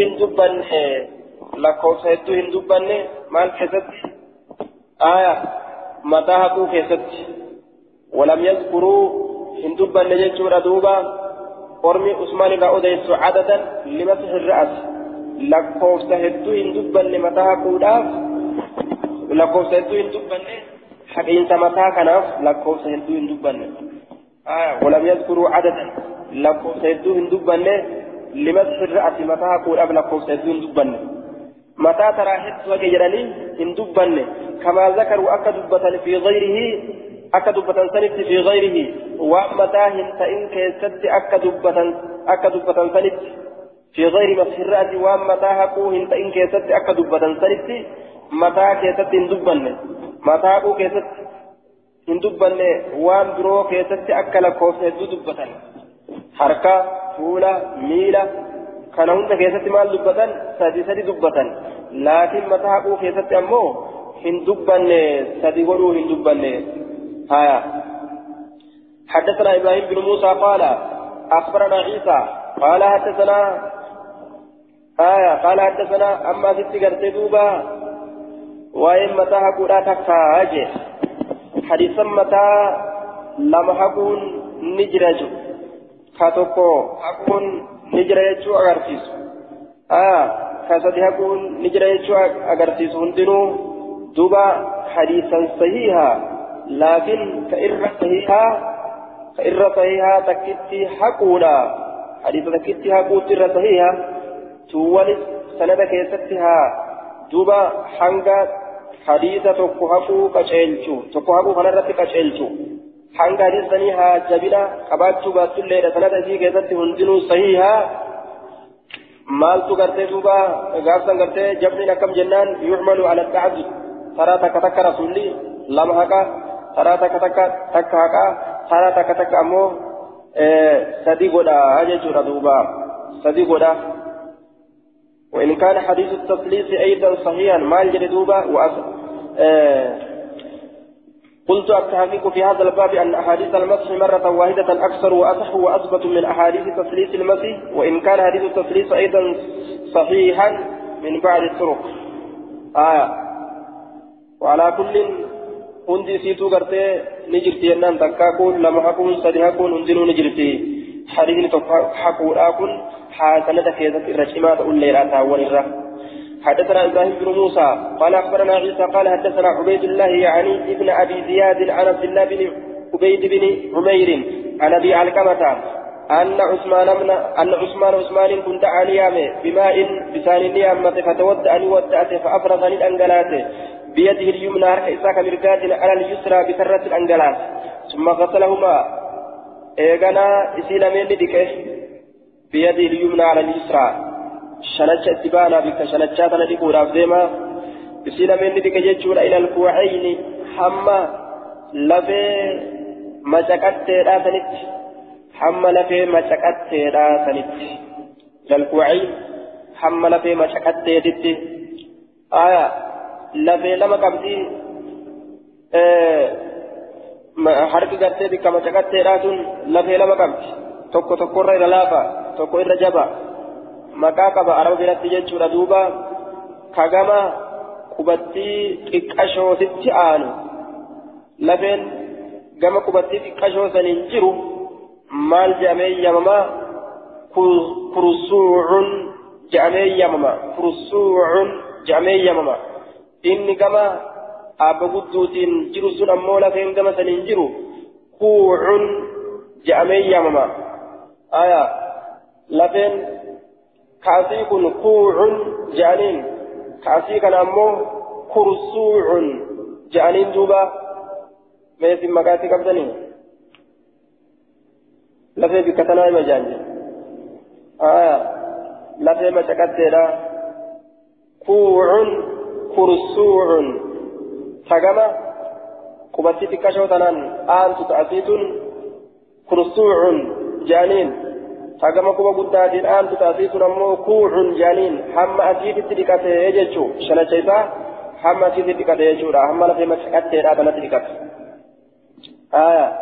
hin dubbanne lakkoofsa hedduu hin dubbanne maal keessatti aya mataa haquu keessatti walam yazkuruu hin dubbanne jechuudha duuba ormi usmaan irraa odeysu cadadan limasixi ra'as lakkoofsa hedduu hin dubbanne mataa haquudhaaf lakkoofsa hedduu hin dubbanne haqiinsa mataa kanaaf lakkoofsa hedduu hin dubbanne walam yazkuruu cadadan lakkoofsa hedduu hin dubbanne hedduu hin dubbanne mataa taraa hedduu hage jedhanii hin dubbanne kamaa zakaruu akka dubbatan fi gayrihi akka dubbatan sanitti fi gayrihi waan mataa hin ta'in keessatti akka dubbatan akka dubbatan sanitti في غير مسح الرأس وان متى هكو هن تئن كيست أكا دبتا سنتي متى كيست هن دبن متى هكو كيست هن دبن وان برو كيست أكا لكوس هدو دبتا حركة فولة ميلة كان هند كيست مال دبتا سدي سدي دبتا لكن متى هكو كيست أمو هن دبن سدي ورو هن دبن هايا حدثنا إبراهيم بن موسى قال أخبرنا عيسى قال حدثنا آية قال حدثنا أما ست قرتي دوبا وإن متى هكودا تكاجي حديثا متى لم هكون نجرج كاتوكو هكون نجرج أغرسيس آية كاسدي هكون نجرج أغرسيس هندنو دوبا حديثا صحيحا لكن كإر صحيحا كإر صحيحا تكتي حقونا حديث تكتي حقوتي صحيحا tuwwanis sanada keessatti haa duuba hanga hadiisa tokko hafuu qaceelchu tokko hafuu kanarratti qaceelchu. Hanga hadiisanii haa jabina qabaachuu baattulleedha sanada isii keessatti hundinuu sahihaa maaltu gartee duuba gaafsan gartee jabniin akkam jennaan yucmalu ala dacdi taraa takka takka rasulli lama haqa taraa takka takka takka haqa taraa takka takka ammoo sadi godha jechuudha duuba sadi godha وإن كان حديث التثليث أيضا صحيحا ما الجلدوبة وأس... آه... قلت التحقيق في هذا الباب أن أحاديث المسح مرة واحدة أكثر وأصح وأثبت من أحاديث تثليث المسح وإن كان حديث التثليث أيضا صحيحا من بعد الطرق. آية. وعلى كل هندي سيتو غرتي نجرتي أنان تكاكون لما حكون سدي حكون هندنو نجرتي. حديث حقو آكون حسنة كيزت الرشمات أولي تاول الرا حدثنا إبراهيم بن موسى قال أخبرنا عيسى قال حدثنا عبيد الله يعني ابن أبي زياد عن عبد الله بن عبيد بن عمير عن أبي علقمة أن عثمان من أن عثمان عثمان كنت عليام بماء بسان نيامة فتودأني ودأت فأفرغني الأنجلات بيده اليمنى إساك مرقات على اليسرى بسرة الأنجلات ثم غسلهما. إيغانا إسيلمين لدكه بيده اليمنى على اليسرى. شنجة اتبانا بك شنجة ندقوا رافديما إسيلمين لدكه جيتشون إلى الكوعين حما لفي مشكت راسنت حما لفي مشكت راسنت إلى الكوعين حما لفي مشكت يدت آية لفي لما قبدي آه harki gartee bikka macaqatteedhaa sun lafee lama qabdi. Tokko tokkorra irra laafa tokko irra jaba. Maqaa qaba araba biratti jechuudha duuba kagama qubattii xiqqashootitti aanu lafeen gama qubattii xiqqashoo saniin jiru maal jedhamee yamamaa kursuucun jedhamee yamama kursuucun jedhamee yamama inni gama abba gudduutiin jiru sun ammoo lafeen gama saniin jiru kuucun je'amee yaamama aya lafeen kaasii kun kuucun je'aniin kaasii kana ammoo kursuucun je'aniin duuba meesin maqaatti qabdanii lafee bikka tanaa hima jaanje aya lafee macaqatteedha kuucun kursuucun tagama qubatti xiqqashoo tanaan aantu ta'asiitun kursuucun jaaniin tagama quba guddaatiin aantu ta'asiitun ammoo kuucun jaaniin hamma asiititti dhiqatee jechuu shanacha isaa hamma asiititti dhiqate jechuudha hamma lafee macaqatteedhaa kanatti dhiqate aya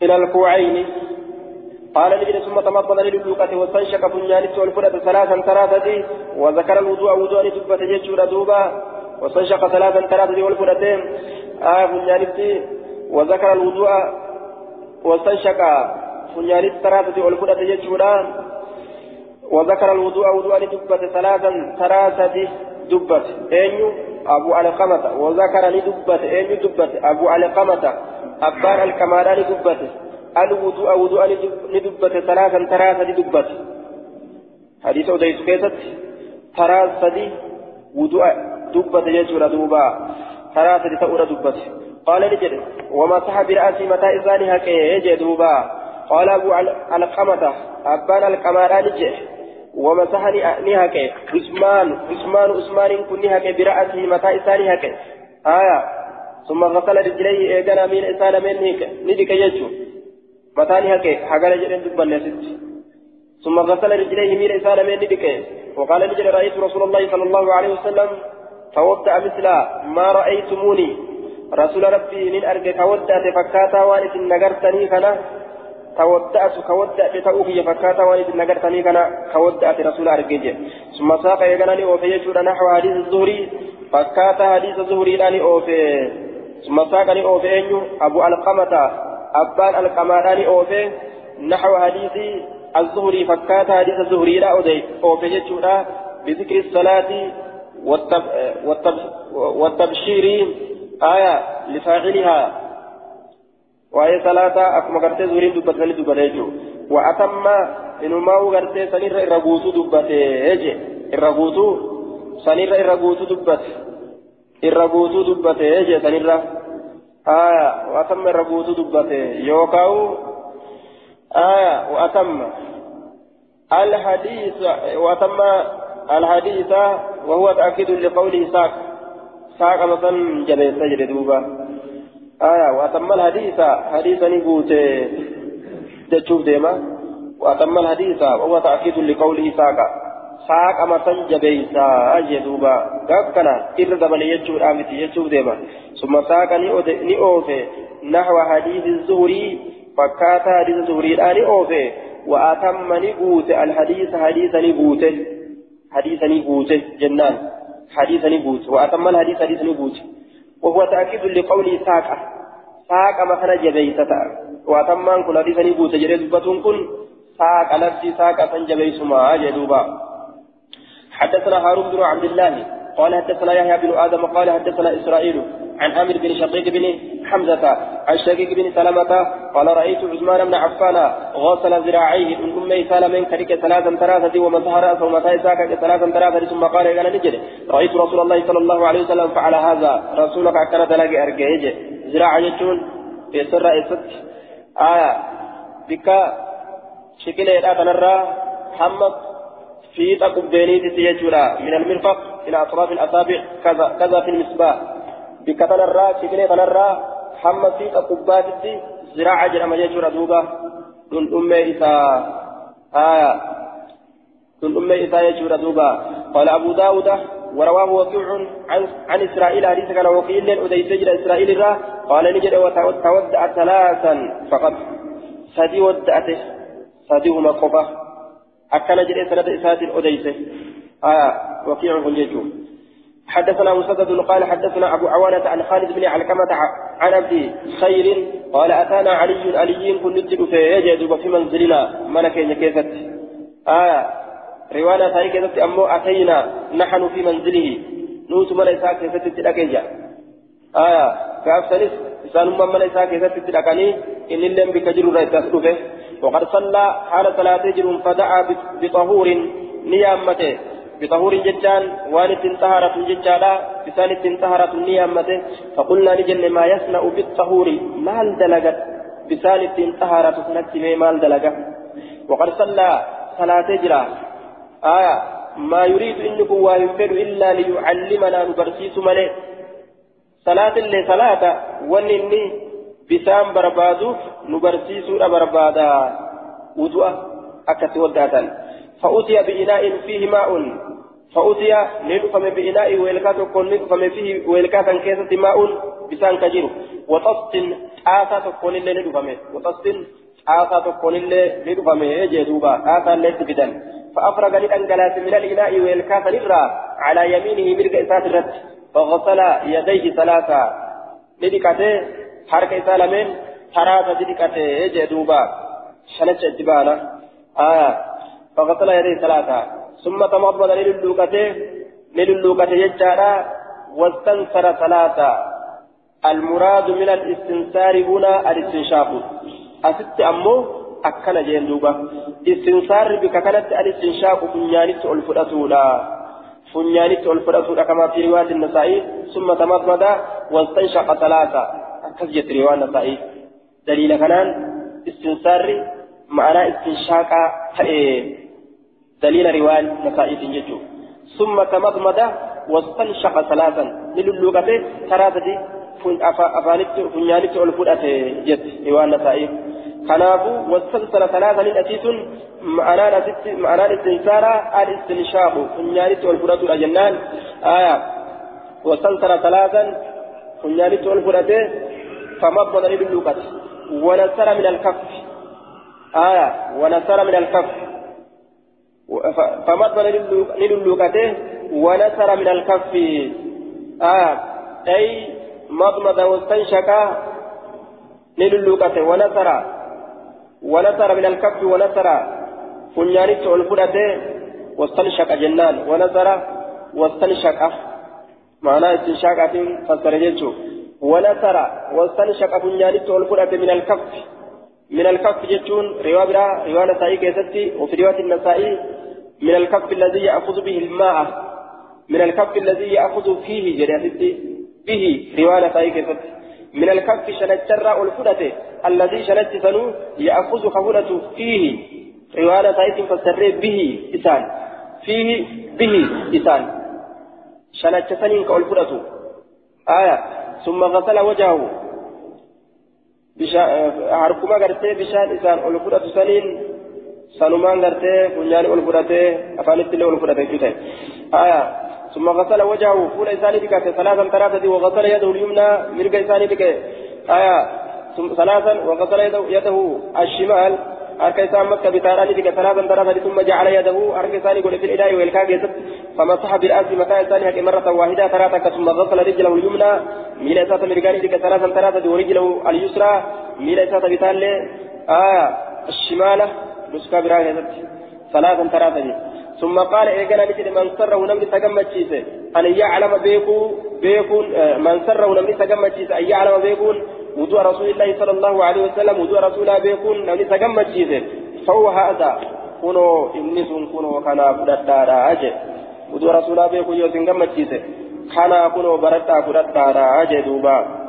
ila alkuucayni قال نجد ثم تمضمض للوقة واستنشق فنيانت والفرة ثلاثا ثلاثة وذكر الوضوء وضوء دبة جيتشورا دوبا واستنشق ثلاثا ثلاثة والفرتين آه فنيانت وذكر الوضوء واستنشق فنيانت ثلاثة والفرة جيتشورا وذكر الوضوء وضوء دبة ثلاثا ثلاثة دبة أين أبو علقمة. وذكر لدبة أين دبة أبو علقمة. أبان الكمالان دبة الوضوء وضوء لدبة ثلاثا ثلاثة دبة حديث أديس كيست. ثلاثة وضوء دبة يجور دوبا. ثلاثة تأور دبة قال لجد ومسح برأسي متى إذانها كي يجي دوبا؟ قال أبو علقمة أبان الكمالان جه. ومسح نهك عثمان عثمان عثمان كن نهك برأسه متى إساني هك آية. ثم غسل رجليه إيجانا من إسان من هيك ندك يجو. متى نهك حقال جرين دبا نسيت ثم غسل رجليه من إسان من ندك وقال نجل رأيت رسول الله صلى الله عليه وسلم توضأ مثل ما رأيتموني. رسول ربي من أرجع توضأ فكاتا وانت نغرتني كنا تودأت كودأت تأوفي فكاتا وانت نقرتني كان كودأت رسول أرجيجي ثم ساق يغناني أوفي يجود نحو حديث الزهري فكاتا حديث الزهري لاني أوفي ثم ساقني أوفي أنيو أبو القمة أبان القماراني أوفي نحو حديث الزهري فكاتا حديث الزهري لا أودي أوفي يجود بذكر الصلاة والتب... والتب... والتبشير آية لفاعلها waa'ee salaataa akkuma gartee zuriin dubbatanii dubbatee jiru wa'atamma inumaa'uu gartee sanirra irra guutuu dubbatee je irra guutuu sanirra irra guutuu dubbate irra guutuu dubbatee je sanirra aya wa'atamma irra guutuu dubbate yookaa'u aya wa'atamma الحديث وتم الحديث وهو تأكيد لقوله ساق ساق مثلا جبل سجد دوبا آية وأتم الحديث حديثا نبوت تشوف ديما. وأتم الحديث وهو تأكيد لقوله ساقا ساق مثلا جبيسا أجدوبا قبكنا إرد من يجور آمتي يجوب ديما. ثم ساق نئوفي نحو حديث الزهري. فكاتا حديث الزهري الآن أوفي وأتم نبوت الحديث حديث نبوت حديث نبوت جنان. حديث نبوت وأتم الحديث حديث نبوت وهو تأكيد لقوله ساقة. ساقة مثلا جبيسة. وأتمان كل حديث نبوت جريد بطن كن. ساقة نفسي ساقة جبيس ما جدوبا. حدثنا هارون بن عبد الله. قال حدثنا يحيى بن آدم. قال حدثنا إسرائيل. عن عامر بن شقيق بن حمزة عن شقيق بن سلمة قال رأيت عثمان بن عفان غسل ذراعيه من أمي سالمين كريك ثلاثا ثلاثة ومسح رأسه ومسح ساكك ثلاثا ثلاثة ثم قال قال نجد رأيت رسول الله صلى الله عليه وسلم فعل هذا. رسولك أكن دلق أرجعيج ذراع يجون. يسر رأيست آية بك شكل إذا تنرى حمد في تقبيني تسيجورا من المرفق إلى أطراف الأصابع. كذا كذا في المصباح بك تنرى شكل تنرى تقباتي زراعة جرم يجورا دوبا دون أمي إساء آية دون أمي إساء يجورا دوبا قال أبو داود ورواه وكيع عن عن إسرائيل حديث كان وكيل أديس جرى إسرائيل را قال نجد وتودع ثلاثا فقط سدي ودعته سديهما قفه أكن جرى سند إسات أديس آية وكيع كن حدثنا مسدد قال حدثنا أبو عوانة عن خالد بن علقمة عن عبد خير. قال أتانا علي علي كن نجد في يجد في منزلنا. ملك كيفت. آية رواية ثانية كيفت. أمو أتينا نحن في منزله. نوت من كيفت تلقيجا آية كأفسنس إسان من من كيفت تلقاني إن اللهم بكجر رأيتاس وقد صلى حال صلاة جر فدعا بطهور. نيامته. بطهور ججان وانت انتهرت ججالا بسانت انتهرت نيامته فقلنا نجن ما يصنع بالطهور مال دلقت بسانت انتهرت نتمي مال دلقت وقد صلى صلاة جرا. آية ما يريد إنكم واهفر إلا ليعلمنا نبرسيس ملئ. صلاة اللي صلاة ونني بسام بربادوف نبرسيس بربادا. وضوء أكت وداتا. فأتي بإناء فيه ماء. فأتي ندفم بإناء ويلكات كون ندفم فيه ويلكات كيسة ماء بسان كجير وطست آسا تكون اللي ندفم وطست آسا تكون اللي لدفمه جدوبا آسا اللي تفدن. فأفرغ للأنجلات من الإناء والكاس للرا على يمينه مرق إسات الرد. فغسل يديه ثلاثة. لدكته حركة سالمين ثلاثة لدكته جدوبا شنت اتبانا آه. فغسل يديه ثلاثة. ثم تمضمض للوكته للوكته يجارا واستنثر ثلاثة. المراد من الاستنثار هنا الاستنشاق. أست أمو أكن جين دوبا استنثار بك كانت الاستنشاق فنيانت الفرأتولا فنيانت الفرأتولا كما في رواية النسائي. ثم تمضمض واستنشق ثلاثة. أكثر رواية النسائي. دليل كنان استنثار معنى استنشاق دليل رواية النسائي تنججو ثم تمضمض واستنشق ثلاثا. للوغته ثلاثة أفانت فنيانت الفرأة جت رواية النسائي كنافو واستنصر ثلاثة للأتيس معنى معنى الاستنصار الاستنشاق. فنيانت والفرات الأجنان آية. واستنصر ثلاثا. فنيانت والفرات فمضمض للوقت ونسر من الكف. آية. ونسر من الكف. فمضمض للوقت ونسر من الكف. آية أي مضمض واستنشق للوقت ونسر ونثر من الكف ونثر. فنيانت الفرده واستنشق جنان. ونثر. واستنشق. معناه استنشاقات فسر جيتشو. ونثر. واستنشق فنيانت الفرده من الكف. من الكف جتون رواية رواية نسائي كيستي وفي رواية النسائي من الكف الذي يأخذ به الماء من الكف الذي يأخذ فيه جريتي به رواية كيستي من الكف شنجر الفرده الذي شنت سنو يأخذ خبرة فيه رواية سايت فسر به إسان فيه به إسان شنت سنين كالفرة آية ثم غسل وجهه. harkuma gartee bishaan isaan ol fudhatu saniin sanumaan gartee funyaani ol fudhatee afaanitti illee ol fudhate jechuu ta'e. Aya ثم غسل وجهه فول إساني بك ثلاثا ثلاثة وغسل يده اليمنى مرق إساني بك آية ثلاثا وغسل يده, يده الشمال أركي سام مكة بتاراني بك ثلاثا ثلاثة ثم جعل يده أركي ثاني قل في الإله والكاكيس فمسح بالأرض متى ثاني حكي مرة واحدة ثلاثة ثم غسل رجله اليمنى ميل إسات مرقاني بك ثلاثا ثلاثة ورجله اليسرى ميل إسات بتالي آية الشمال نسكا براغة ثلاثا ثلاثة ثم قال إيقنا نجد من سره نمني تقمت شيسة. أن يعلم بيكو بيكون من سره نمني تقمت شيسة. أن يعلم بيكون وضوء رسول الله صلى الله عليه وسلم وضوء رسول بيكون نمني تقمت شيسة. فهو هذا. كنو إني سن كنو كنا فدتارا أجي. وضوء رسول بيكون يوسن قمت شيسة. كنا كنو برتا فدتارا أجي دوبا.